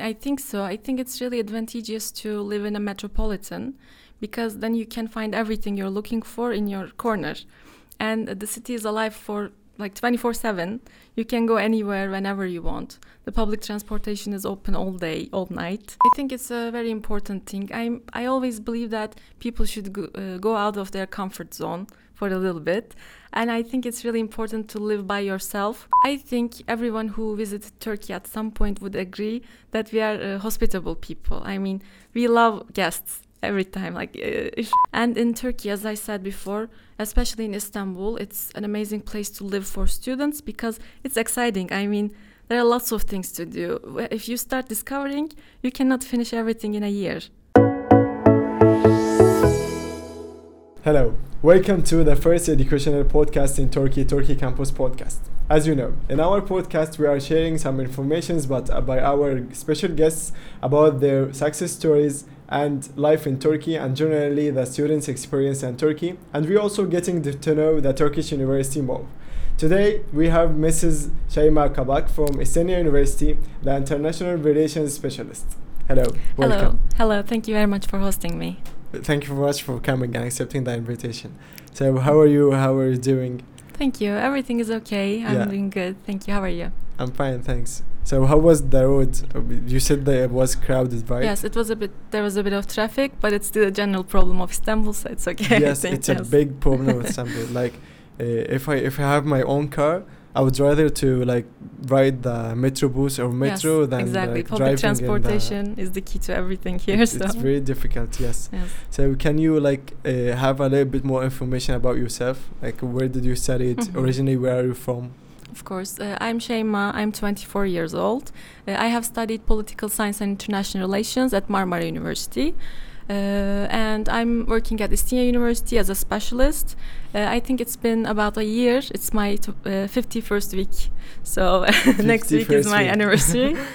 I think so. I think it's really advantageous to live in a metropolitan because then you can find everything you're looking for in your corner. And the city is alive for like 24 7. You can go anywhere whenever you want. The public transportation is open all day, all night. I think it's a very important thing. I I always believe that people should go, uh, go out of their comfort zone for a little bit. And I think it's really important to live by yourself. I think everyone who visited Turkey at some point would agree that we are uh, hospitable people. I mean, we love guests every time like uh, and in turkey as i said before especially in istanbul it's an amazing place to live for students because it's exciting i mean there are lots of things to do if you start discovering you cannot finish everything in a year hello welcome to the first educational podcast in turkey turkey campus podcast as you know, in our podcast, we are sharing some informations but uh, by our special guests about their success stories and life in Turkey and generally the students' experience in Turkey. And we're also getting to know the Turkish University more. Today, we have Mrs. Shaima Kabak from Istinye University, the International Relations Specialist. Hello. Welcome. Hello. Hello. Thank you very much for hosting me. Thank you very much for coming and accepting the invitation. So, how are you? How are you doing? Thank you. Everything is okay. I'm yeah. doing good. Thank you. How are you? I'm fine, thanks. So how was the road? You said that it was crowded, right? Yes, it was a bit. There was a bit of traffic, but it's still a general problem of Istanbul, so it's okay. Yes, it's yes. a big problem of Istanbul. Like, uh, if I if I have my own car, I would rather to like ride the metro bus or metro yes, than exactly. Like Public transportation is the key to everything here. It's, so. it's very difficult. Yes. yes. So can you like uh, have a little bit more information about yourself? Like where did you study mm-hmm. originally? Where are you from? Of course. Uh, I'm Shaima. I'm 24 years old. Uh, I have studied political science and international relations at Marmara University. Uh, and I'm working at Istinye University as a specialist. Uh, I think it's been about a year. It's my 51st uh, week, so next week is my week. anniversary.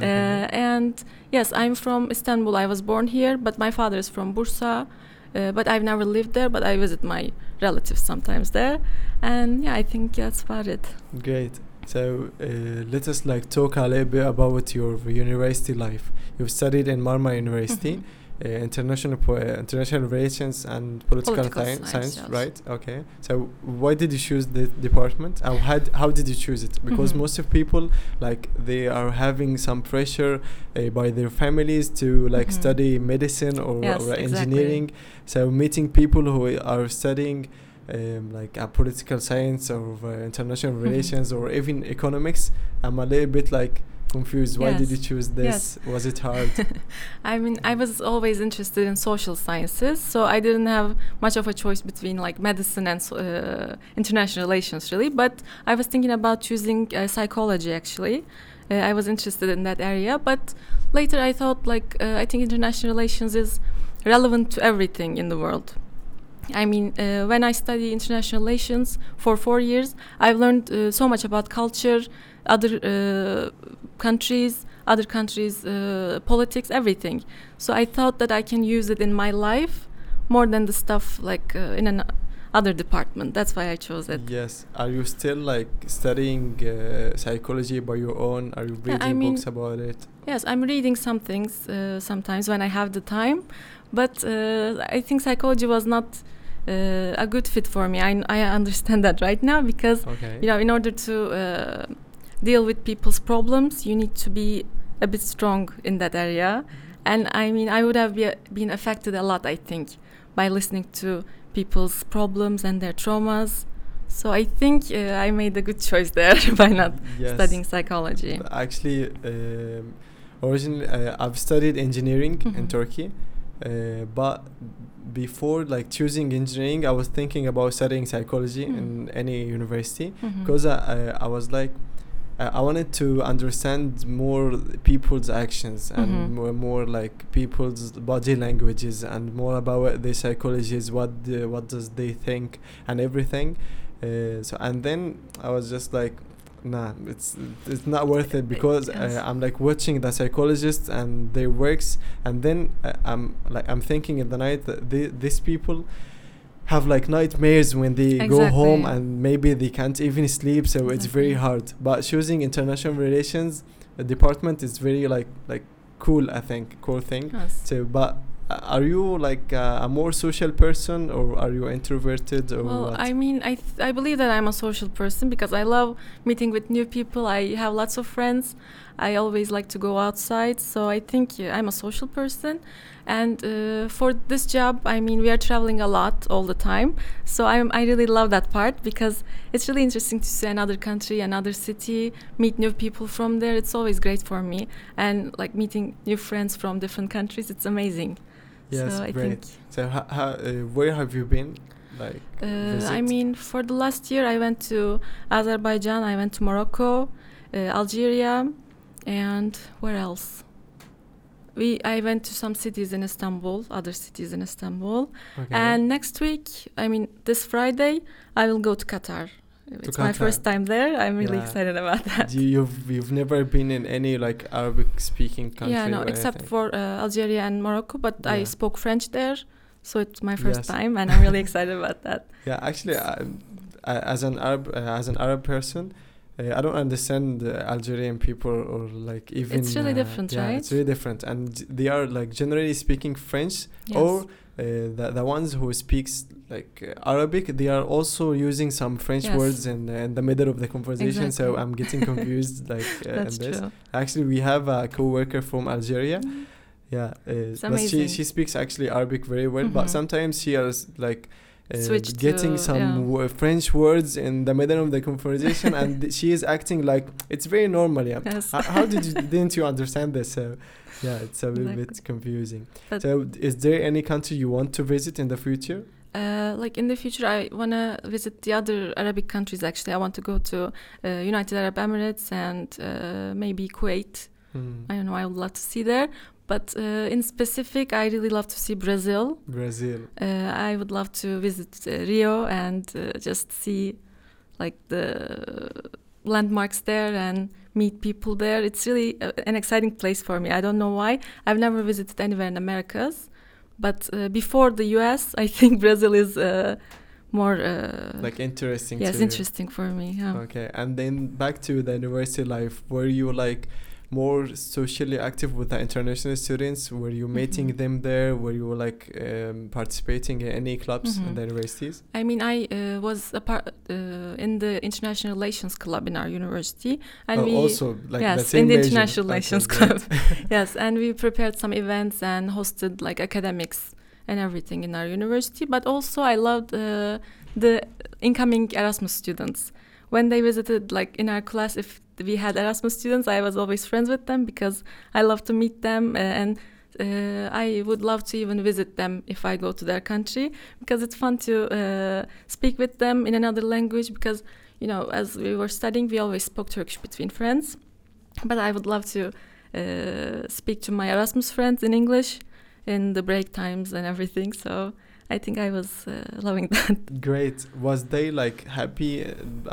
Uh, and yes, I'm from Istanbul. I was born here, but my father is from Bursa. Uh, but I've never lived there. But I visit my relatives sometimes there, and yeah, I think that's about it. Great. So uh, let us like talk a little bit about your university life. You've studied in Marmara University. Uh, international po- uh, international relations and political, political science, science yes. right? Okay. So why did you choose the department? How had how did you choose it? Because mm-hmm. most of people like they are having some pressure uh, by their families to like mm-hmm. study medicine or, yes, or engineering. So meeting people who are studying. Um, like a political science or uh, international mm-hmm. relations or even economics, I'm a little bit like confused. Why yes. did you choose this? Yes. Was it hard? I mean, I was always interested in social sciences, so I didn't have much of a choice between like medicine and uh, international relations, really. But I was thinking about choosing uh, psychology actually. Uh, I was interested in that area, but later I thought like uh, I think international relations is relevant to everything in the world. I mean, uh, when I study international relations for four years, I've learned uh, so much about culture, other uh, countries, other countries' uh, politics, everything. So I thought that I can use it in my life more than the stuff like uh, in an other department. That's why I chose it. Yes. Are you still like studying uh, psychology by your own? Are you reading yeah, I mean, books about it? Yes, I'm reading some things uh, sometimes when I have the time, but uh, I think psychology was not. Uh, a good fit for me. I, I understand that right now because okay. you know in order to uh, deal with people's problems, you need to be a bit strong in that area. And I mean, I would have be, been affected a lot, I think, by listening to people's problems and their traumas. So I think uh, I made a good choice there by not yes. studying psychology. Actually, um, originally uh, I've studied engineering mm -hmm. in Turkey, uh, but before like choosing engineering, I was thinking about studying psychology mm -hmm. in any university because mm -hmm. I, I was like I wanted to understand more people's actions and mm-hmm. more, more like people's body languages and more about their psychologies, what the, what does they think and everything. Uh, so and then I was just like, nah, it's it's not worth it because yes. uh, I'm like watching the psychologists and their works, and then uh, I'm like I'm thinking in the night that these people have like nightmares when they exactly. go home and maybe they can't even sleep so exactly. it's very hard but choosing international relations department is very like like cool. I think cool thing. Yes. So, but uh, are you like uh, a more social person or are you introverted or Well, what? I mean, I th- I believe that I'm a social person because I love meeting with new people. I have lots of friends. I always like to go outside, so I think I'm a social person. And uh, for this job, I mean, we are traveling a lot all the time, so I'm I really love that part because it's really interesting to see another country, another city, meet new people from there. It's always great for me, and like meeting new friends from different countries. It's amazing. yes, so I great. think So, ha- ha- uh, where have you been? Like, Uh, I mean, for the last year, I went to Azerbaijan, I went to Morocco, uh, Algeria, and where else? We I went to some cities in Istanbul, other cities in Istanbul, okay. and next week, I mean, this Friday, I will go to Qatar. To It's my first time there. I'm really Yeah. excited about that. you, you've you've never been in any like Arabic speaking country. yeah, no, except anything? for uh, Algeria and Morocco, but I spoke French there, so it's my first Yes. time, and I'm really excited about that. Yeah, actually, I, I, as an Arab uh, as an Arab person, uh, I don't understand uh, Algerian people or like even. It's really uh, different, yeah, right? It's really different, and they are like generally speaking French Yes. or uh, the the ones who speaks like uh, Arabic. They are also using some French Yes. words in uh, in the middle of the conversation. So I'm getting confused like uh, That's in this. true. Actually, we have a coworker from Algeria. Yeah, uh, but she she speaks actually Arabic very well, Mhm. but sometimes she is like uh, getting to- some yeah. French words in the middle of the conversation, and she is acting like it's very normal. Yeah, Yes. how, how did you didn't you understand this? So yeah, it's a little bit confusing. But- so is there any country you want to visit in the future? Uh, like in the future, I wanna visit the other Arabic countries. Actually, I want to go to uh, United Arab Emirates and uh, maybe Kuwait. Hmm. I don't know. I would love to see there. But uh, in specific, I really love to see Brazil. Brazil. Uh, I would love to visit uh, Rio and uh, just see like the landmarks there and meet people there. It's really uh, an exciting place for me. I don't know why. I've never visited anywhere in Americas, but uh, before the U.S., I think Brazil is uh, more uh, Like interesting. yes, interesting for me. Yeah. Okay, and then back to the university life. Were you like more socially active with the international students? Were you meeting Mhm. them there? Were you like um, participating in any clubs in Mhm. the universities? I mean, I uh, was a part uh, in the International Relations Club in our university, and oh, we also like the yes, same in the. International Relations. Club. yes, and we prepared some events and hosted like academics and everything in our university. But also, I loved uh, the incoming Erasmus students. When they visited, like in our class, if we had Erasmus students, I was always friends with them because I love to meet them uh, and. Uh, I would love to even visit them if I go to their country because it's fun to uh, speak with them in another language. Because you know, as we were studying, we always spoke Turkish between friends, but I would love to uh, speak to my Erasmus friends in English in the break times and everything. So I think I was uh, loving that. Great. Was they like happy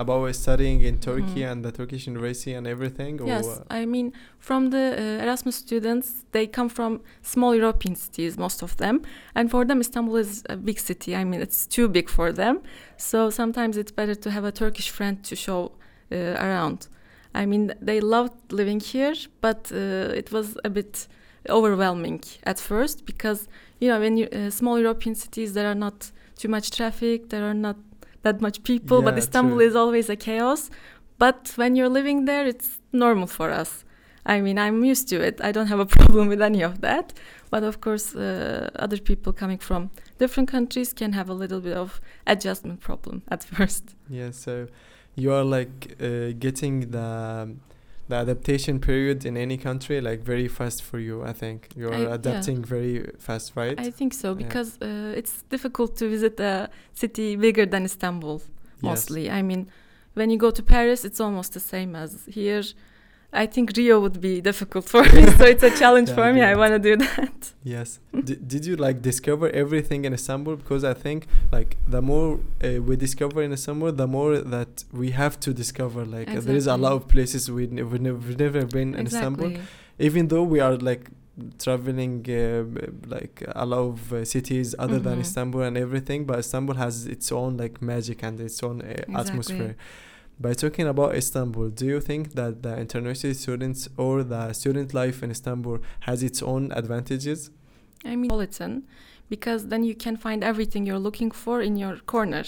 about studying in Turkey Mhm. and the Turkish university and everything? Or yes, I mean, from the uh, Erasmus students, they come from small European cities, most of them, and for them, Istanbul is a big city. I mean, it's too big for them. So sometimes it's better to have a Turkish friend to show uh, around. I mean, they loved living here, but uh, it was a bit overwhelming at first because you know, when you uh, small European cities, there are not too much traffic, there are not that much people, but Istanbul true. is always a chaos. But when you're living there, it's normal for us. I mean, I'm used to it. I don't have a problem with any of that. But of course, uh, other people coming from different countries can have a little bit of adjustment problem at first. yeah, so you are like uh, getting the the adaptation period in any country like very fast for you. I think you I- are yeah. adapting very fast, right? I think so Yeah. because uh, it's difficult to visit a city bigger than Istanbul. Yes. Mostly, I mean, when you go to Paris, it's almost the same as here. I think Rio would be difficult for me, so it's a challenge Yeah, for me. I want to do that. Yes. D- did you like discover everything in Istanbul? Because I think like the more uh, we discover in Istanbul, the more that we have to discover. Like uh, there is a lot of places we never never never been in Istanbul. exactly. Even though we are like traveling uh, like a lot of uh, cities other than Mhm. Istanbul and everything, but Istanbul has its own like magic and its own uh, atmosphere. By talking about Istanbul, do you think that the international students or the student life in Istanbul has its own advantages? I mean, metropolitan, because then you can find everything you're looking for in your corner,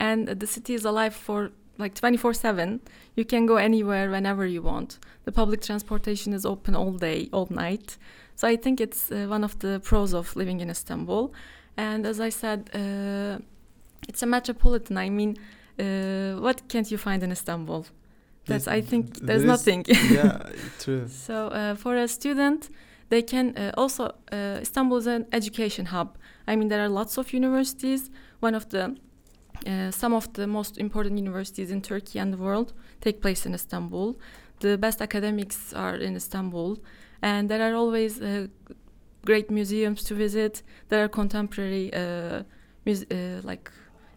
and the city is alive for like 24/7. You can go anywhere whenever you want. The public transportation is open all day, all night. So I think it's uh, one of the pros of living in Istanbul. And as I said, uh, it's a metropolitan. I mean, uh, what can't you find in Istanbul? That's I think there's There nothing. yeah, true. So uh, for a student, they can uh, also uh, Istanbul is an education hub. I mean, there are lots of universities. One of the uh, some of the most important universities in Turkey and the world take place in Istanbul. The best academics are in Istanbul, and there are always uh, great museums to visit. There are contemporary uh, uh, like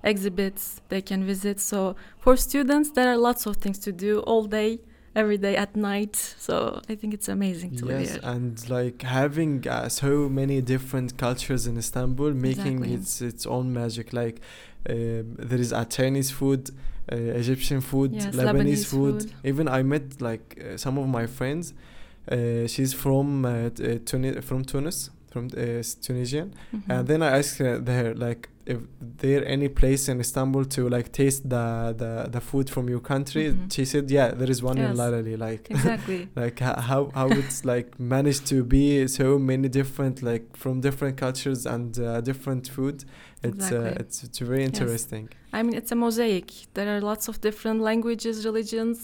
exhibits they can visit. So for students, there are lots of things to do all day every day at night. So I think it's amazing to live Yes, here. and like having uh, so many different cultures in Istanbul, making Exactly. its its own magic. Like um, there is a Chinese food, uh, Egyptian food, Yes, Lebanese, Lebanese food. food. Even I met like uh, some of my friends. Uh, she's from uh, t- uh, Tuni- from Tunis, from uh, Tunisian, Mhm. and then I asked her there like if there any place in Istanbul to like taste the the, the food from your country. Mhm. She said, yeah, there is one in Yes. Laleli. Like exactly. like how how it's like managed to be so many different like from different cultures and uh, different food it's uh, Exactly. it's it's very interesting I mean, it's a mosaic. There are lots of different languages, religions.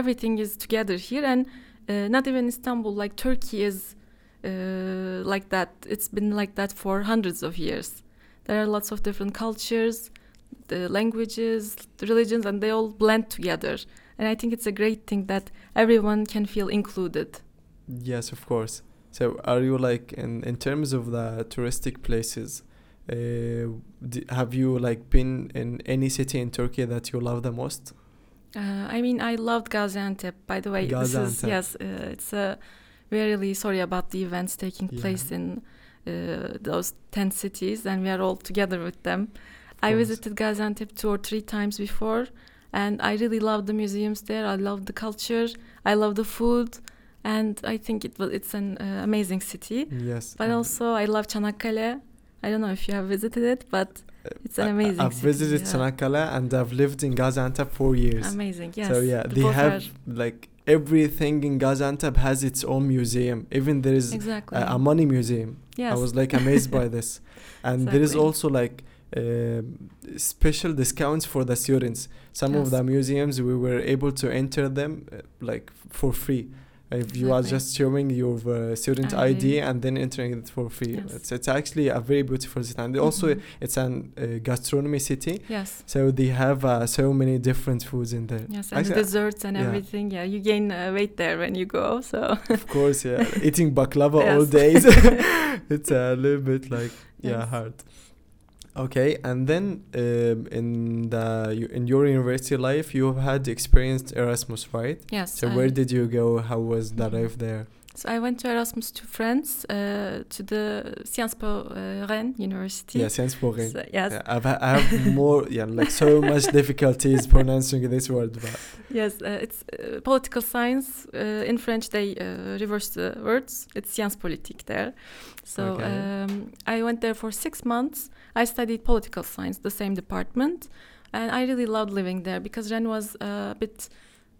Everything is together here, and uh, not even Istanbul. Like Turkey is uh, like that. It's been like that for hundreds of years. There are lots of different cultures, the languages, the religions, and they all blend together. And I think it's a great thing that everyone can feel included. yes of course so are you like in in terms of the touristic places uh, d- have you like been in any city in Turkey that you love the most Uh, I mean, I loved Gaziantep. By the way, this is Gaziantep. yes, uh, it's a. We're really sorry about the events taking Yeah. place in uh, those ten cities, and we are all together with them. I visited Gaziantep two or three times before, and I really love the museums there. I love the culture. I love the food, and I think it was it's an uh, amazing city. yes But also, I love Çanakkale. I don't know if you have visited it, but it's an amazing I've city, visited yeah. Çanakkale and I've lived in Gaziantep for years amazing. Yes. So yeah, the they have like everything in Gaziantep has its own museum. Even there is exactly. a, a money museum. yes. I was like amazed by this, and there is also like um special discounts for the students. Some of the museums we were able to enter them uh, like for free. If you are just showing your uh, student ID. ID and then entering it for free, Yes. it's it's actually a very beautiful city, and also Mhm. it's an uh, gastronomy city. Yes. So they have uh, so many different foods in there. Yes, and Actually, desserts and yeah. everything. Yeah, you gain uh, weight there when you go. So Of course, yeah. Eating baklava all days. it's a little bit like yeah Yes. hard. Okay, and then um, in the in your university life, you have had experienced Erasmus, right? yes. So I- where did you go? How was the Mhm. life there? So I went to Erasmus to France, uh, to the Sciences Po uh, Rennes University. Yeah, Sciences Po Rennes. So, yes. Yeah, I've I have more yeah like so much difficulties pronouncing this word, but Yes, uh, it's uh, political science. Uh, in French, they uh, reverse the words. It's sciences politique there. So Okay. um, I went there for six months. I studied political science, the same department, and I really loved living there because Rennes was a bit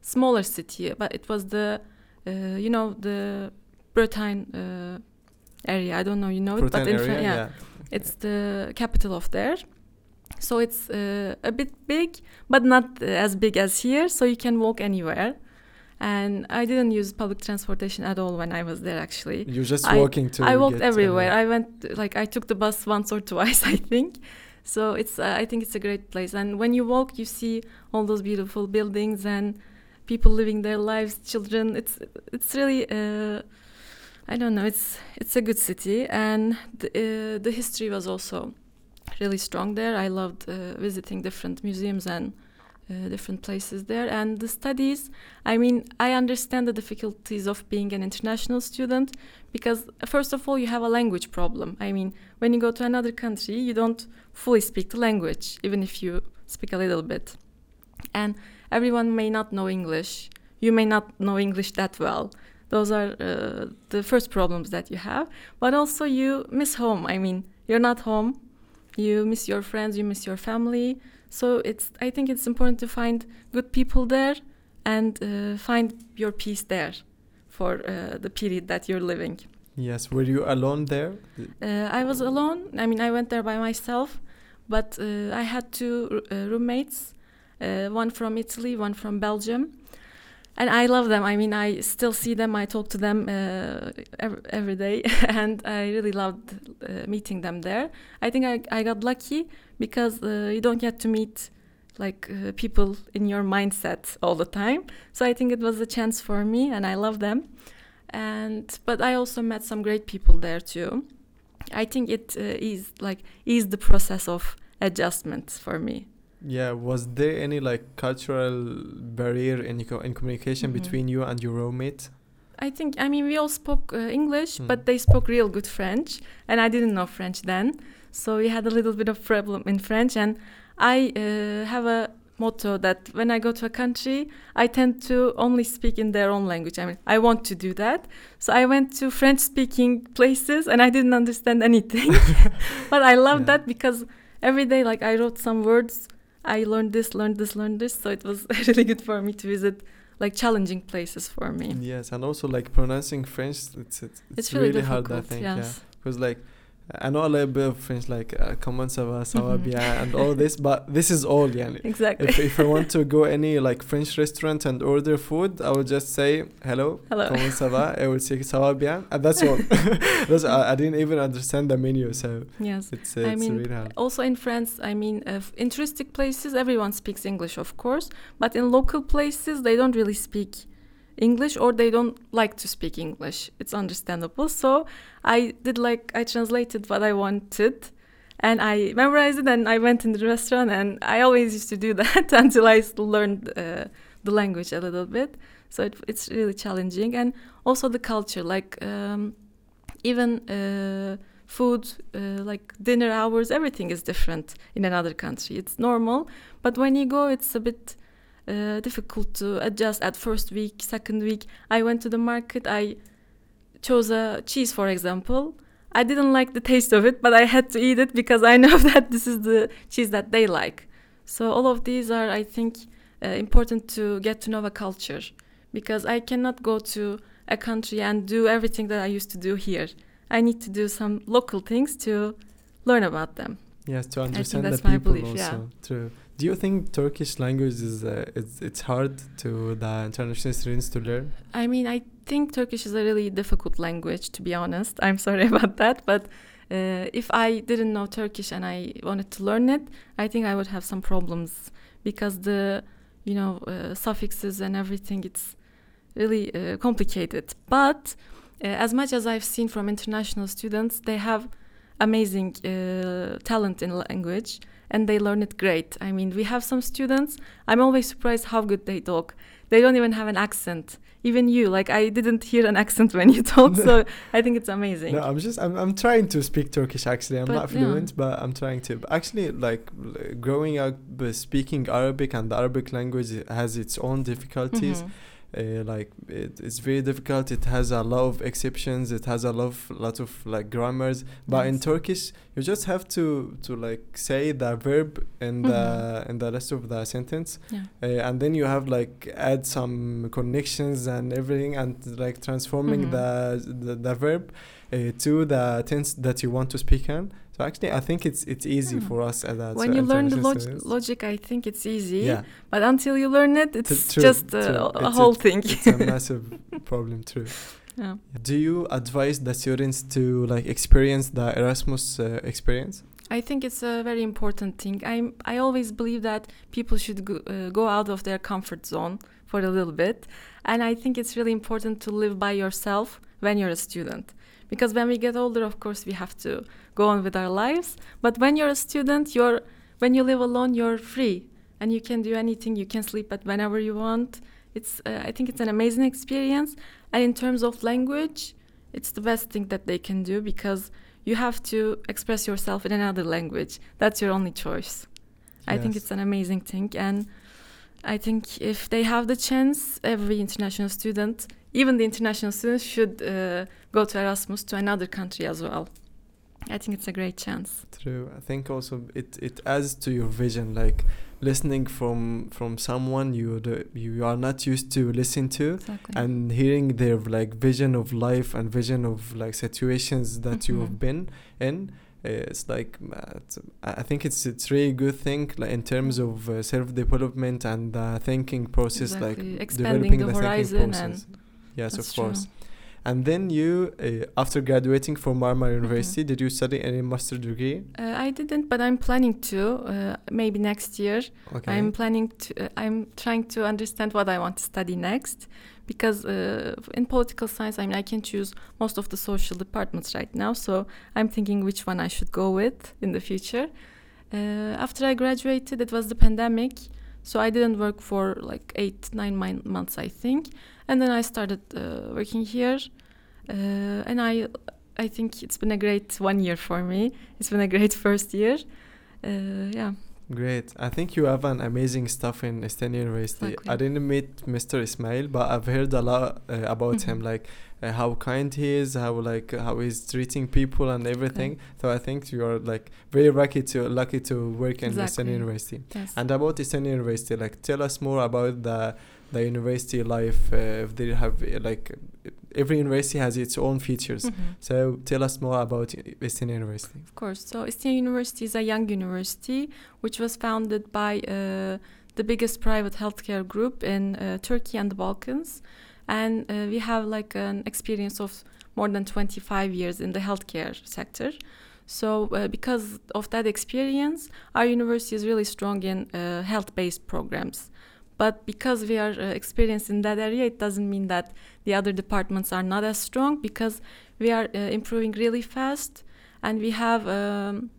smaller city, but it was the, you know, the Bretagne uh, area. I don't know, you know it, but in area, yeah, yeah. it's the capital of there. So it's uh, a bit big, but not uh, as big as here. So you can walk anywhere. And I didn't use public transportation at all when I was there. Actually, You're just I- walking to. I walked everywhere. I went like I took the bus once or twice, I think. So it's uh, I think it's a great place. And when you walk, you see all those beautiful buildings and people living their lives, children. It's it's really uh, I don't know. It's it's a good city, and the, uh, the history was also really strong there. I loved uh, visiting different museums and uh, different places there. And the studies, I mean, I understand the difficulties of being an international student because, first of all, you have a language problem. I mean, when you go to another country, you don't fully speak the language, even if you speak a little bit. And everyone may not know English. You may not know English that well. Those are uh, the first problems that you have. But also, you miss home. I mean, you're not home. You miss your friends. You miss your family. So it's. I think it's important to find good people there and uh, find your peace there for uh, the period that you're living. Yes. Were you alone there? Uh, I was alone. I mean, I went there by myself, but uh, I had two uh, roommates, uh, one from Italy, one from Belgium, and I love them. I mean, I still see them. I talk to them uh, every, every day, and I really loved uh, meeting them there. I think I, I got lucky because you don't get to meet like people in your mindset all the time. So I think it was a chance for me, and I love them and but I also met some great people there too. I think it uh, is like is the process of adjustment for me. Yeah, was there any like cultural barrier in in communication mm-hmm. between you and your roommate? I think I mean we all spoke uh, English, mm. but they spoke real good French, and I didn't know French then, so we had a little bit of problem in French. And I uh, have a motto that when I go to a country, I tend to only speak in their own language. I mean, I want to do that. So I went to French speaking places and I didn't understand anything. but I love yeah. that because every day, like, I wrote some words. I learned this, learned this, learned this. So it was really good for me to visit like challenging places for me. Yes, and also like pronouncing French, it's it's, it's, it's really, really hard. I think, yes. yeah, because like I know a little bit of French, like uh, comment ça va, ça va bien, and all this, but this is all, yani. Exactly. If, if I want to go any like French restaurant and order food, I would just say hello, hello. comment ça va, I would say ça va bien, and that's all. that's, I, I, didn't even understand the menu, so yes, it's, uh, I mean, really hard. Also in France, I mean, uh, in touristic places, everyone speaks English, of course, but in local places, they don't really speak English or they don't like to speak English. It's understandable. So I did like I translated what I wanted and I memorized it and I went in the restaurant and I always used to do that until I learned uh, the language a little bit. So it, it's really challenging and also the culture like um, even uh, food uh, like dinner hours everything is different in another country. It's normal, but when you go it's a bit uh, difficult to adjust at first week, second week. I went to the market. I chose a cheese, for example. I didn't like the taste of it, but I had to eat it because I know that this is the cheese that they like. So all of these are, I think, uh, important to get to know a culture because I cannot go to a country and do everything that I used to do here. I need to do some local things to learn about them. Yes, to understand the people belief, also. Yeah. True. Do you think Turkish language is uh, it's, it's hard to the international students to learn? I mean, I think Turkish is a really difficult language to be honest. I'm sorry about that, but uh, if I didn't know Turkish and I wanted to learn it, I think I would have some problems because the you know uh, suffixes and everything it's really uh, complicated. But uh, as much as I've seen from international students, they have amazing uh, talent in language and they learn it great. I mean, we have some students, I'm always surprised how good they talk. They don't even have an accent. Even you, like I didn't hear an accent when you talk, so I think it's amazing. No, I'm just I'm, I'm trying to speak Turkish actually. I'm but not fluent, yeah. but I'm trying to. But actually, like growing up speaking Arabic and the Arabic language has its own difficulties. Mm-hmm uh, like it, it's very difficult it has a lot of exceptions it has a lot of lot of like grammars but yes. in turkish you just have to to like say the verb in mm-hmm. the in the rest of the sentence yeah. uh, and then you have like add some connections and everything and like transforming mm-hmm. the, the the verb uh, to the tense that you want to speak in so actually, I think it's it's easy hmm. for us as when you learn the log logic. I think it's easy. Yeah. But until you learn it, it's true, just a, a whole thing. it's a massive problem, true. Yeah. Do you advise the students to like experience the Erasmus uh, experience? I think it's a very important thing. I I always believe that people should go, uh, go out of their comfort zone for a little bit, and I think it's really important to live by yourself when you're a student because when we get older of course we have to go on with our lives but when you're a student you're when you live alone you're free and you can do anything you can sleep at whenever you want it's uh, i think it's an amazing experience and in terms of language it's the best thing that they can do because you have to express yourself in another language that's your only choice yes. i think it's an amazing thing and I think if they have the chance, every international student, even the international students, should uh, go to Erasmus to another country as well. I think it's a great chance. True. I think also it, it adds to your vision, like listening from from someone you the, you are not used to listen to, Exactly. and hearing their like vision of life and vision of like situations that you have Mhm. been in. uh, It's like uh, it's, I think it's it's really good thing like in terms Mm. of uh, self development and the thinking process, Exactly. like Expanding developing the thinking horizon and process. Yes, of course. true. And then you, uh, after graduating from Marmara Mhm. University, did you study any master degree? Uh, I didn't, but I'm planning to. Uh, maybe next year. Okay. I'm planning to. Uh, I'm trying to understand what I want to study next, because uh, in political science, I mean, I can choose most of the social departments right now. So I'm thinking which one I should go with in the future. Uh, after I graduated, it was the pandemic, so I didn't work for like eight, nine months, I think, and then I started uh, working here, uh, and I. I think it's been a great one year for me. It's been a great first year. Uh, yeah. Great. I think you have an amazing stuff in Istinye University. Exactly. I didn't meet Mr. Ismail, but I've heard a lot uh, about him, Mhm. like uh, how kind he is, how like how he's treating people and everything. So I think you are like very lucky to lucky to work in Exactly. University. Yes. And about Istinye University, like tell us more about the the university life. Uh, if they have uh, like every university has its own features. Mhm. So tell us more about Istinye University. Of course. So Istinye University is a young university which was founded by uh, the biggest private healthcare group in uh, Turkey and the Balkans, and uh, we have like an experience of more than 25 years in the healthcare sector. So uh, because of that experience, our university is really strong in uh, health-based programs. But because we are uh, experienced in that area, it doesn't mean that the other departments are not as strong because we are uh, improving really fast. And we have um,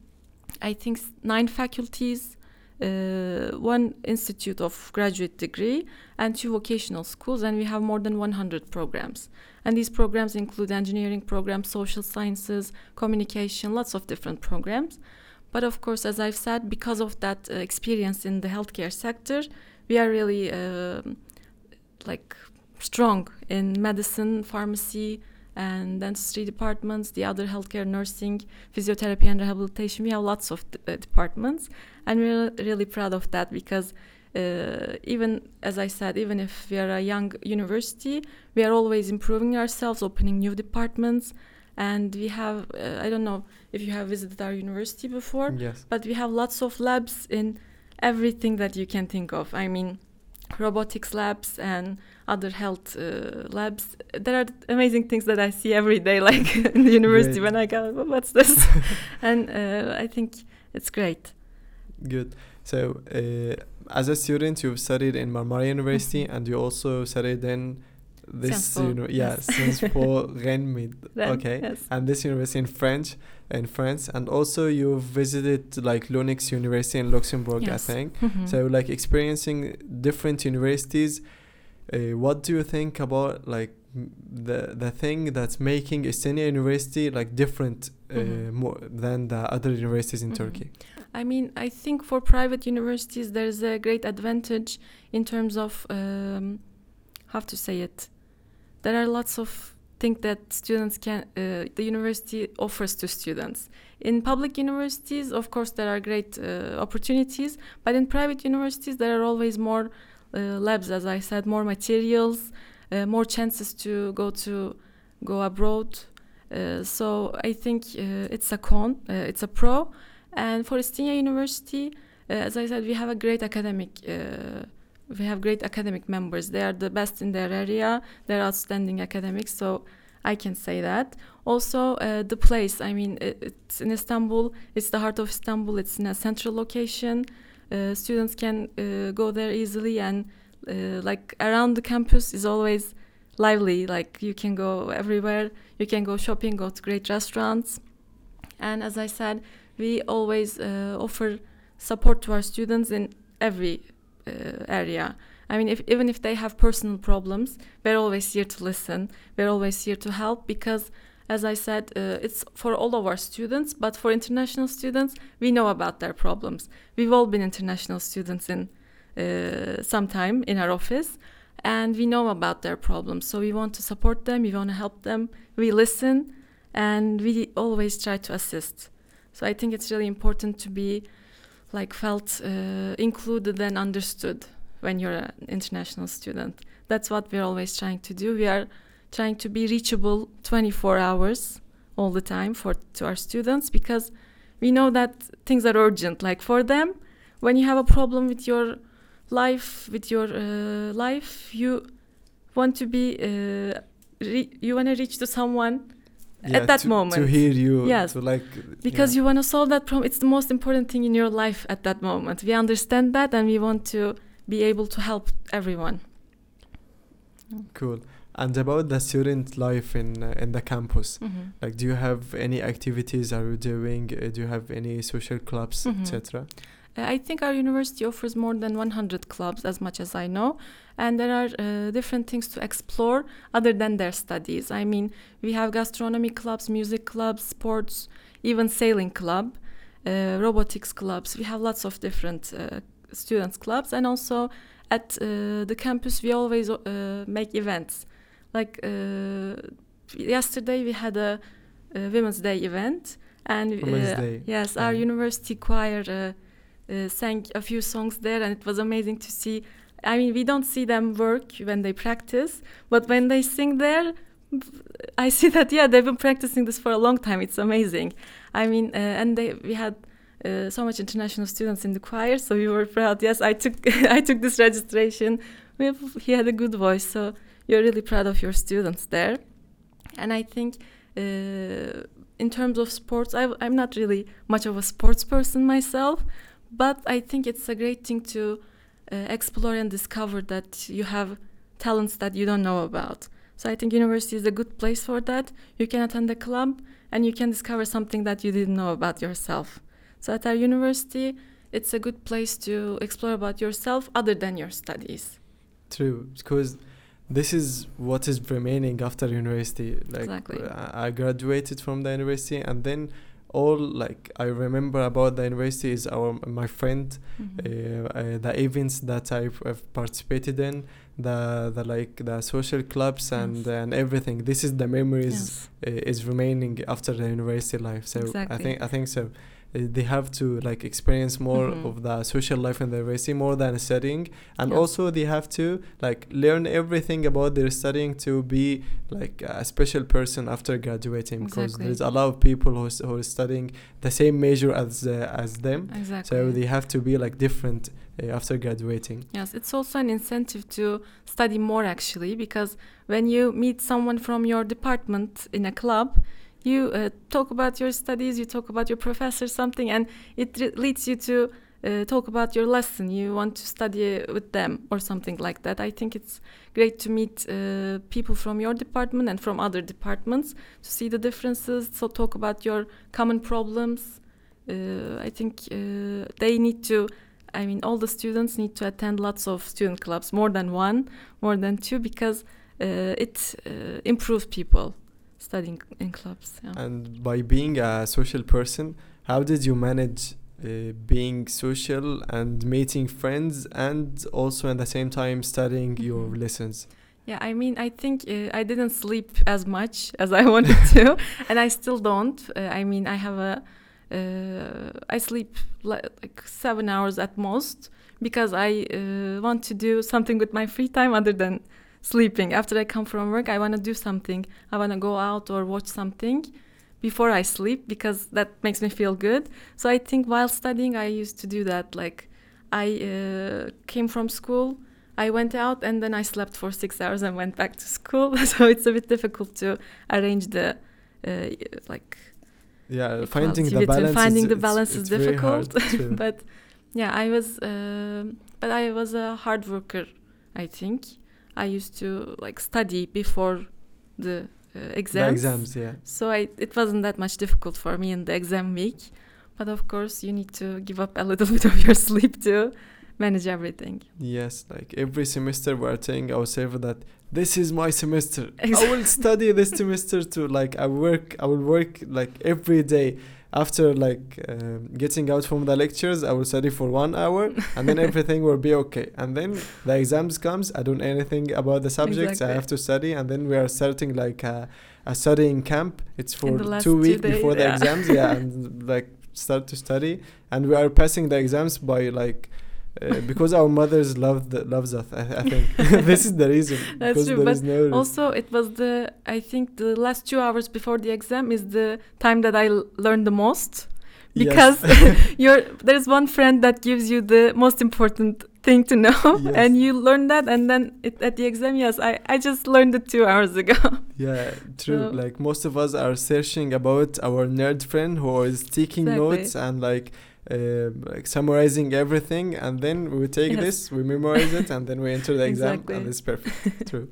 i think nine faculties uh, one institute of graduate degree and two vocational schools and we have more than 100 programs. And these programs include engineering programs social sciences communication lots of different programs. But of course as i've said because of that uh, experience in the healthcare sector we are really um like strong in medicine pharmacy and dentistry departments, the other healthcare, nursing, physiotherapy, and rehabilitation. We have lots of d- uh, departments, and we're really proud of that because uh, even as I said, even if we are a young university, we are always improving ourselves, opening new departments, and we have uh, I don't know if you have visited our university before, Yes. but we have lots of labs in everything that you can think of. I mean, robotics labs and other health uh, labs. There are amazing things that I see every day, like in the university Great. when I go, "Oh, what's this? and uh, I think it's great. Good. So, uh, as a student, you've studied in Marmara University, Mhm. and you also studied in this, you know, yeah, yes. Sciences Po Okay. Yes. And this university in French, in France, and also you visited like Lunix University in Luxembourg, Yes. I think. Mhm. So, like experiencing different universities, uh, what do you think about like m- the the thing that's making Istinye University like different uh, Mhm. more than the other universities in Mhm. Turkey? I mean, I think for private universities, there's a great advantage in terms of um, how to say it. There are lots of things that students can, uh, the university offers to students. In public universities, of course, there are great uh, opportunities, but in private universities, there are always more uh, labs, as I said, more materials, uh, more chances to go to go abroad. Uh, so I think uh, it's a con, it's a pro. And for Istinye University, as I said, we have a great academic. We have great academic members. They are the best in their area. They're outstanding academics. So I can say that. Also, uh, the place. I mean, it, it's in Istanbul. It's the heart of Istanbul. It's in a central location. Uh, students can uh, go there easily, and uh, like around the campus is always lively. Like you can go everywhere. You can go shopping, go to great restaurants, and as I said, we always uh, offer support to our students in every area. I mean, if, even if they have personal problems, we're always here to listen. We're always here to help because, as I said, uh, it's for all of our students. But for international students, we know about their problems. We've all been international students in uh, sometime in our office and we know about their problems so we want to support them we want to help them we listen and we always try to assist so i think it's really important to be like felt uh, included and understood when you're an international student. That's what we're always trying to do. We are trying to be reachable 24 hours all the time for to our students because we know that things are urgent. Like for them when you have a problem with your life with your uh, life you want to be uh, you want to reach to someone yeah, at that to, moment. to hear you yes. to like because yeah. you want to solve that problem it's the most important thing in your life at that moment. We understand that and we want to be able to help everyone. Cool. And about the student life in uh, in the campus mm-hmm. like do you have any activities are you doing? Uh, do you have any social clubs Mhm. etc Uh, I think our university offers more than 100 clubs, as much as I know, and there are uh, different things to explore other than their studies. I mean, we have gastronomy clubs, music clubs, sports, even sailing club, uh, robotics clubs. We have lots of different uh, students clubs, and also at uh, the campus we always uh, make events. Like uh, yesterday we had a, a Women's Day event, and Women's uh, Day. yes, our university choir. Uh, sang a few songs there, and it was amazing to see. I mean, we don't see them work when they practice, but when they sing there, I see that yeah, they've been practicing this for a long time. It's amazing. I mean, uh, and they we had uh, so much international students in the choir, so we were proud. Yes, I took I took this registration. Have, he had a good voice, so you're really proud of your students there. And I think. Uh, in terms of sports, I'm not really much of a sports person myself, but I think it's a great thing to uh, explore and discover that you have talents that you don't know about. So I think university is a good place for that. You can attend a club and you can discover something that you didn't know about yourself. So at our university, it's a good place to explore about yourself other than your studies. True, because this is what is remaining after university. Like Exactly. I I graduated from the university, and then all like I remember about the university is our my friend, Mhm. uh, uh, the events that I've, I've participated in, the the like the social clubs and Yes. and everything. This is the memories Yes. uh, is remaining after the university life. So I think I think so. Uh, they have to like experience more Mhm. of the social life in the university more than studying, and Yeah. also they have to like learn everything about their studying to be like a special person after graduating because Exactly. there's a lot of people who, who are studying the same major as uh, as them Exactly. so they have to be like different uh, after graduating Yes, it's also an incentive to study more actually because when you meet someone from your department in a club, you uh, talk about your studies, you talk about your professor something, and it leads you to uh, talk about your lesson. You want to study with them or something like that. I think it's great to meet uh, people from your department and from other departments to see the differences. So talk about your common problems. Uh, I think uh, they need to I mean, all the students need to attend lots of student clubs, more than one, more than two, because uh, it uh, improves people studying in clubs. Yeah. and by being a social person how did you manage uh, being social and meeting friends and also at the same time studying your Mhm. lessons Yeah, I mean, I think uh, I didn't sleep as much as I wanted to, and I still don't. Uh, I mean, I have a, uh, I sleep li- like seven hours at most because I uh, want to do something with my free time other than sleeping. After I come from work, I want to do something. I want to go out or watch something before I sleep because that makes me feel good. So I think while studying, I used to do that. Like, I uh, came from school. I went out and then I slept for six hours and went back to school. so it's a bit difficult to arrange the uh, like. yeah finding the balance finding is, the balance is it's difficult. but yeah, I was, um but I was a hard worker. I think I used to like study before the uh, exams. the exams yeah So I, it wasn't that much difficult for me in the exam week. But of course, you need to give up a little bit of your sleep to manage everything. Yes, like every semester we're telling ourselves that this is my semester. I will study this semester to like I work. I will work like every day. After like um, getting out from the lectures, I will study for one hour, and then everything will be okay. And then the exams comes. I don't know anything about the subjects. I have to study, and then we are starting like a, a studying camp. It's for two weeks before the yeah. exams. Yeah, and like start to study, and we are passing the exams by like. Uh, because our mothers love the, loves us, I, I think this is the reason. That's true, but no Also, it was the I think the last two hours before the exam is the time that I l- learned the most Yes. because you're there's one friend that gives you the most important thing to know Yes. and you learn that and then it, at the exam yes I, I just learned it two hours ago Yeah, true. So- like most of us are searching about our nerd friend who is taking Exactly. notes and like uh, like summarizing everything, and then we take Yes. this, we memorize it, and then we enter the exam, Exactly. and it's perfect. true.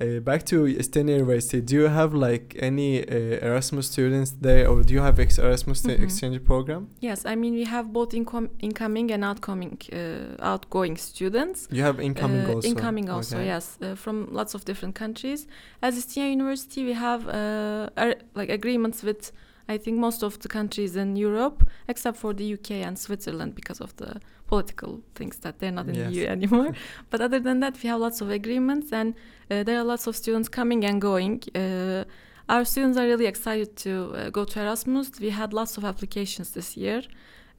Uh, back to Istinye University. Do you have like any uh, Erasmus students there, or do you have ex- Erasmus Mhm. exchange program? yes I mean we have both incom- incoming and outgoing uh, outgoing students You have incoming Uh, also. Incoming also, Okay. yes, uh, from lots of different countries. As Istinye University, we have uh, like agreements with I think most of the countries in Europe, except for the UK and Switzerland because of the political things that they're not in Yes. the EU anymore. but other than that, we have lots of agreements, and uh, there are lots of students coming and going. Uh, our students are really excited to uh, go to Erasmus. We had lots of applications this year,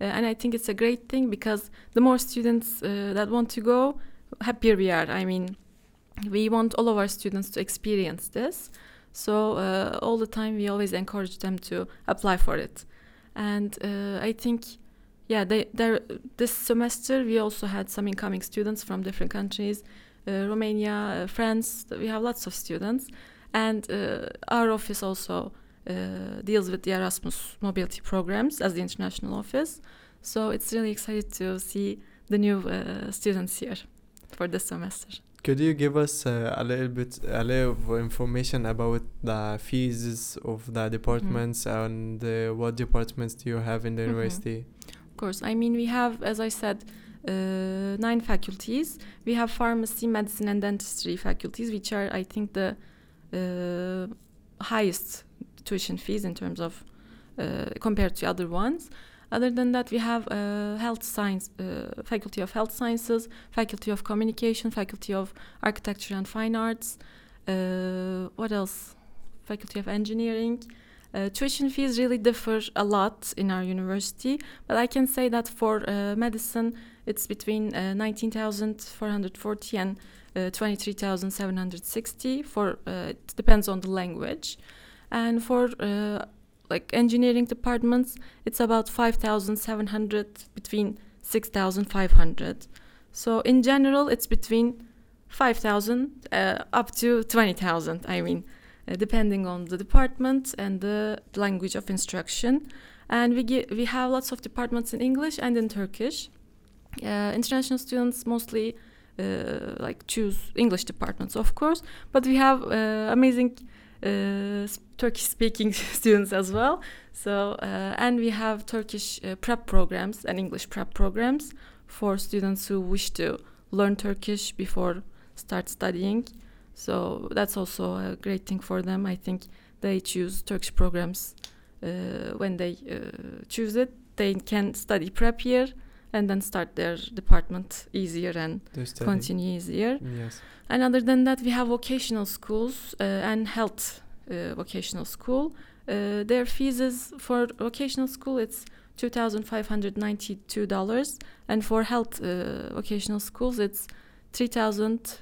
uh, and I think it's a great thing because the more students uh, that want to go, happier we are. I mean, we want all of our students to experience this. So uh, all the time, we always encourage them to apply for it. And uh, I think, yeah, they, they're, this semester we also had some incoming students from different countries, uh, Romania, uh, France. We have lots of students, and uh, our office also uh, deals with the Erasmus mobility programs as the international office. So it's really excited to see the new students here for this semester. Could you give us uh, a little bit, a little of information about the fees of the departments and uh, what departments do you have in the Mhm. university? Of course, I mean we have, as I said, uh, nine faculties. We have pharmacy, medicine, and dentistry faculties, which are, I think, the uh, highest tuition fees in terms of uh, compared to other ones. Other than that, we have uh, health science, uh, faculty of health sciences, faculty of communication, faculty of architecture and fine arts. Uh, what else? Faculty of engineering. Uh, tuition fees really differ a lot in our university, but I can say that for uh, medicine, it's between uh, 19,440 and uh, 23,760. For it depends on the language, and for like engineering departments, it's about 5,700 between 6,500. So in general, it's between 5,000 uh, up to 20,000. I mean, uh, depending on the department and the language of instruction. And we we have lots of departments in English and in Turkish. Uh, international students mostly uh, like choose English departments, of course, but we have uh, amazing uh, s- Turkish-speaking students as well. So uh, and we have Turkish uh, prep programs and English prep programs for students who wish to learn Turkish before start studying. So that's also a great thing for them. I think they choose Turkish programs uh, when they uh, choose it. They can study prep here and then start their department easier and continue easier. Yes. And other than that, we have vocational schools uh, and health uh, vocational school. Uh, their fees is for vocational school it's two thousand five hundred ninety two dollars, and for health uh, vocational schools it's three thousand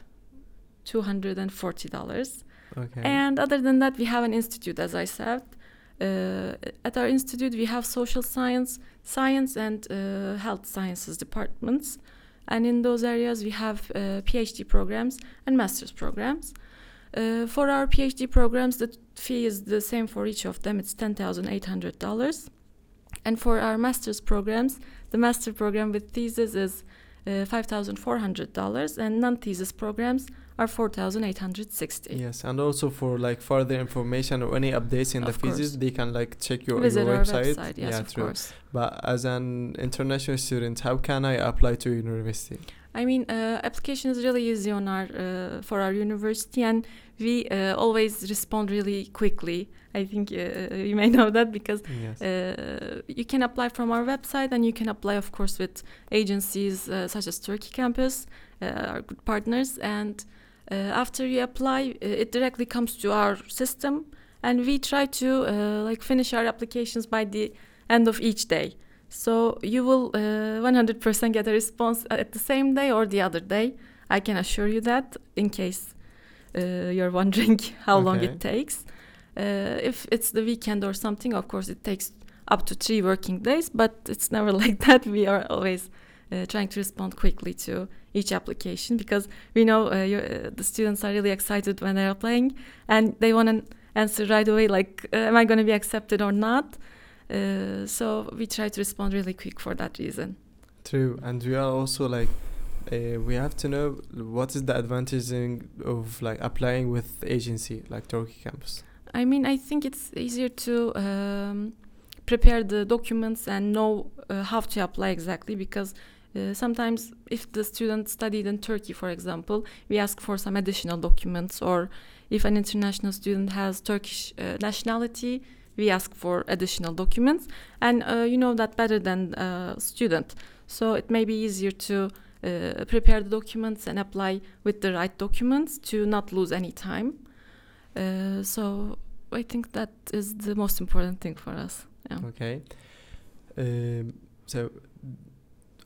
two hundred and forty dollars. Okay. And other than that, we have an institute, as I said. Uh, at our institute, we have social science, science, and uh, health sciences departments. And in those areas, we have uh, PhD programs and master's programs. Uh, for our PhD programs, the fee is the same for each of them. It's ten thousand eight hundred dollars. And for our master's programs, the master program with thesis is uh, five thousand four hundred dollars, and non-thesis programs are four thousand eight hundred sixty. Yes, and also for like further information or any updates in the Of thesis, they can like check your, Visit your our website. website. Yes, yeah, of true. course. But as an international student, how can I apply to university? I mean, uh, application is really easy on our uh, for our university, and we uh, always respond really quickly. I think uh, you may know that because Yes. uh, you can apply from our website, and you can apply, of course, with agencies uh, such as Turkey Campus, uh, our good partners. And uh, after you apply, uh, it directly comes to our system, and we try to uh, like finish our applications by the end of each day. So you will uh, 100% get a response at the same day or the other day. I can assure you that, in case uh, you're wondering how long it takes. Uh, if it's the weekend or something, of course, it takes up to three working days, but it's never like that. We are always uh, trying to respond quickly to each application because we know uh, uh, the students are really excited when they're applying and they want to answer right away like, uh, am I going to be accepted or not? Uh, so we try to respond really quick for that reason. True, and we are also like, uh, we have to know what is the advantage in, of like applying with agency like Turkey Campus. I mean, I think it's easier to um, prepare the documents and know uh, how to apply exactly because uh, sometimes if the student studied in Turkey, for example, we ask for some additional documents, or if an international student has Turkish uh, nationality, we ask for additional documents, and uh, you know that better than a student. So it may be easier to uh, prepare the documents and apply with the right documents to not lose any time. Uh, so I think that is the most important thing for us. Yeah. Okay. Um, so,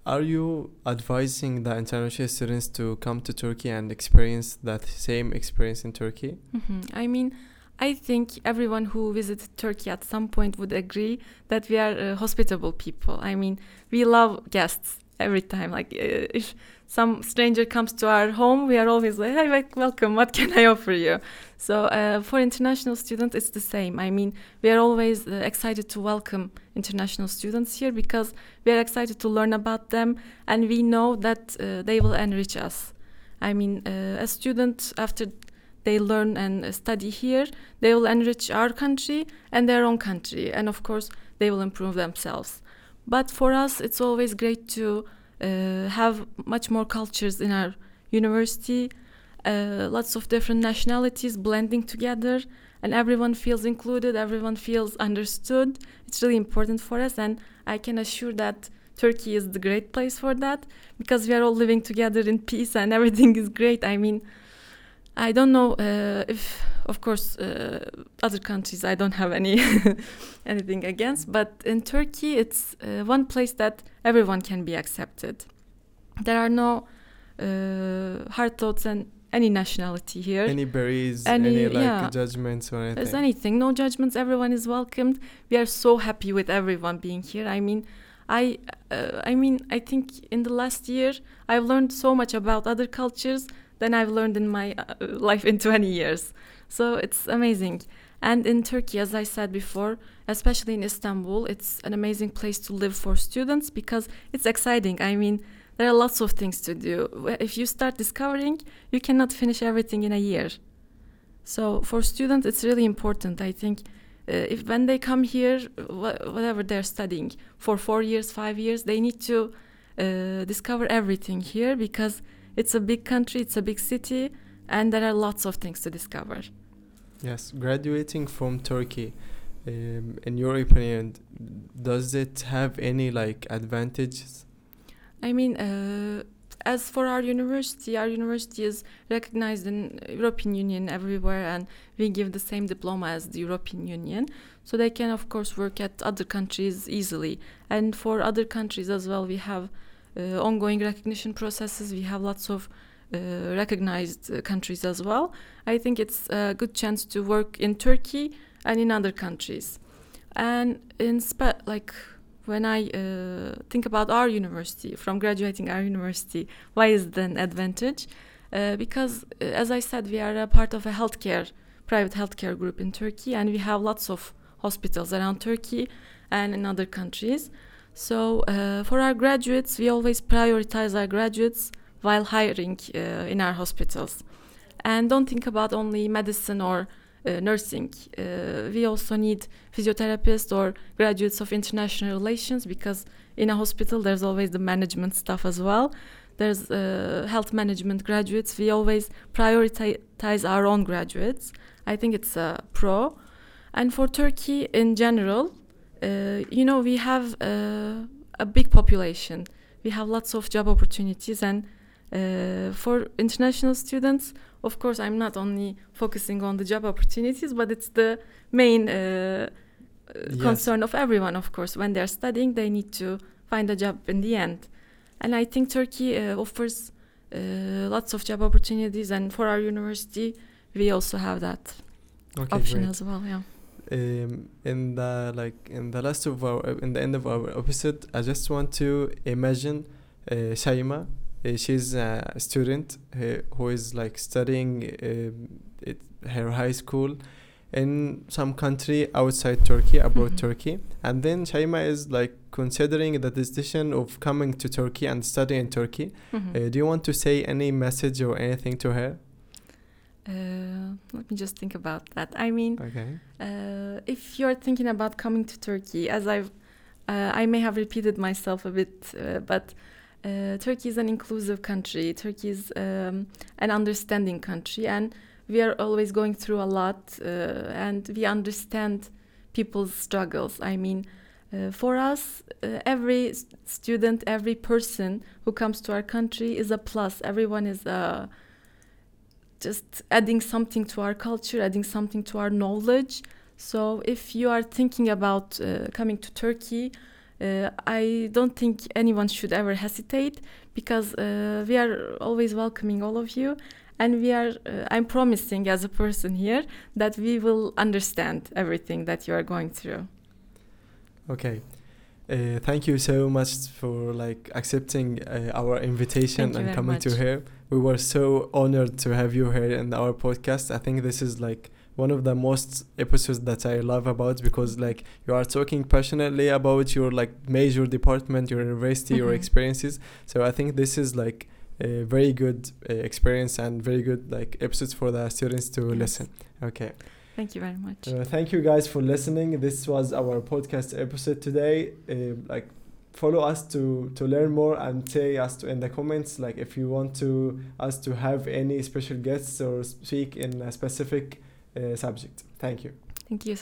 are you advising the international students to come to Turkey and experience that same experience in Turkey? Mhm. I mean, I think everyone who visited Turkey at some point would agree that we are uh, hospitable people. I mean, we love guests every time. Like, uh, if some stranger comes to our home, we are always like, "Hi, wel- welcome. What can I offer you?" So, uh, for international students, it's the same. I mean, we are always uh, excited to welcome international students here because we are excited to learn about them, and we know that uh, they will enrich us. I mean, uh, a student after they learn and study here, they will enrich our country and their own country, and of course, they will improve themselves. But for us, it's always great to uh, have much more cultures in our university, uh, lots of different nationalities blending together, and everyone feels included, everyone feels understood. It's really important for us, and I can assure that Turkey is the great place for that because we are all living together in peace and everything is great. I mean, I don't know uh, if, of course, uh, other countries I don't have any anything against, but in Turkey it's uh, one place that everyone can be accepted. There are no uh, hard thoughts and any nationality here. Any berries, Any- any, like yeah. judgments or anything? There's anything, no judgments. Everyone is welcomed. We are so happy with everyone being here. I mean, I, uh, I mean, I think in the last year I've learned so much about other cultures than I've learned in my uh, life in 20 years. So it's amazing. And in Turkey, as I said before, especially in Istanbul, it's an amazing place to live for students because it's exciting. I mean, there are lots of things to do. If you start discovering, you cannot finish everything in a year. So for students, it's really important. I think uh, if when they come here, wha- whatever they're studying for four years, five years, they need to uh, discover everything here because it's a big country, it's a big city, and there are lots of things to discover. Yes, graduating from Turkey, um, in your opinion, does it have any like advantages? I mean, uh, as for our university, our university is recognized in European Union everywhere, and we give the same diploma as the European Union. So they can, of course, work at other countries easily. And for other countries as well, we have uh, ongoing recognition processes. We have lots of uh, recognized uh, countries as well. I think it's a good chance to work in Turkey and in other countries. And in spa- like when I uh, think about our university, from graduating our university, why is it an advantage? Because, as I said, we are a part of a healthcare, private healthcare group in Turkey, and we have lots of hospitals around Turkey and in other countries. So, uh, for our graduates, we always prioritize our graduates while hiring uh, in our hospitals. And don't think about only medicine or uh, nursing. Uh, we also need physiotherapists or graduates of international relations because in a hospital there's always the management stuff as well. there's uh, health management graduates. We always prioritize our own graduates. I think it's a pro. And for Turkey in general, uh, you know, we have uh, a big population. We have lots of job opportunities, and uh, for international students, of course, I'm not only focusing on the job opportunities, but it's the main uh, yes. concern of everyone. Of course, when they're studying, they need to find a job in the end, and I think Turkey uh, offers uh, lots of job opportunities, and for our university, we also have that okay, option great. as well. Yeah. Um, in the like in the last of our in the end of our episode, I just want to imagine uh, Shaima. Uh, she's a student uh, who is like studying uh, it, her high school in some country outside Turkey, abroad mm-hmm. Turkey, and then Shaima is like considering the decision of coming to Turkey and studying in Turkey. Mm-hmm. Uh, do you want to say any message or anything to her? Uh, let me just think about that. I mean, okay. uh, if you're thinking about coming to Turkey, as I've, uh, I may have repeated myself a bit, uh, but uh, Turkey is an inclusive country. Turkey is um, an understanding country, and we are always going through a lot uh, and we understand people's struggles. I mean, uh, for us, uh, every student, every person who comes to our country is a plus. Everyone is uh, just adding something to our culture, adding something to our knowledge. So, if you are thinking about uh, coming to Turkey, uh, I don't think anyone should ever hesitate because we are always welcoming all of you and we are uh, i'm promising as a person here that we will understand everything that you are going through okay uh, thank you so much for like accepting uh, our invitation and coming much. to here we were so honored to have you here in our podcast i think this is like one of the most episodes that I love about because like you are talking passionately about your like major department, your university, mm-hmm. your experiences. So I think this is like a very good uh, experience and very good like episodes for the students to yes. listen. Okay. Thank you very much. Uh, thank you guys for listening. This was our podcast episode today. Uh, like follow us to to learn more and say us to in the comments like if you want to us to have any special guests or speak in a specific uh, subject. Thank you. Thank you.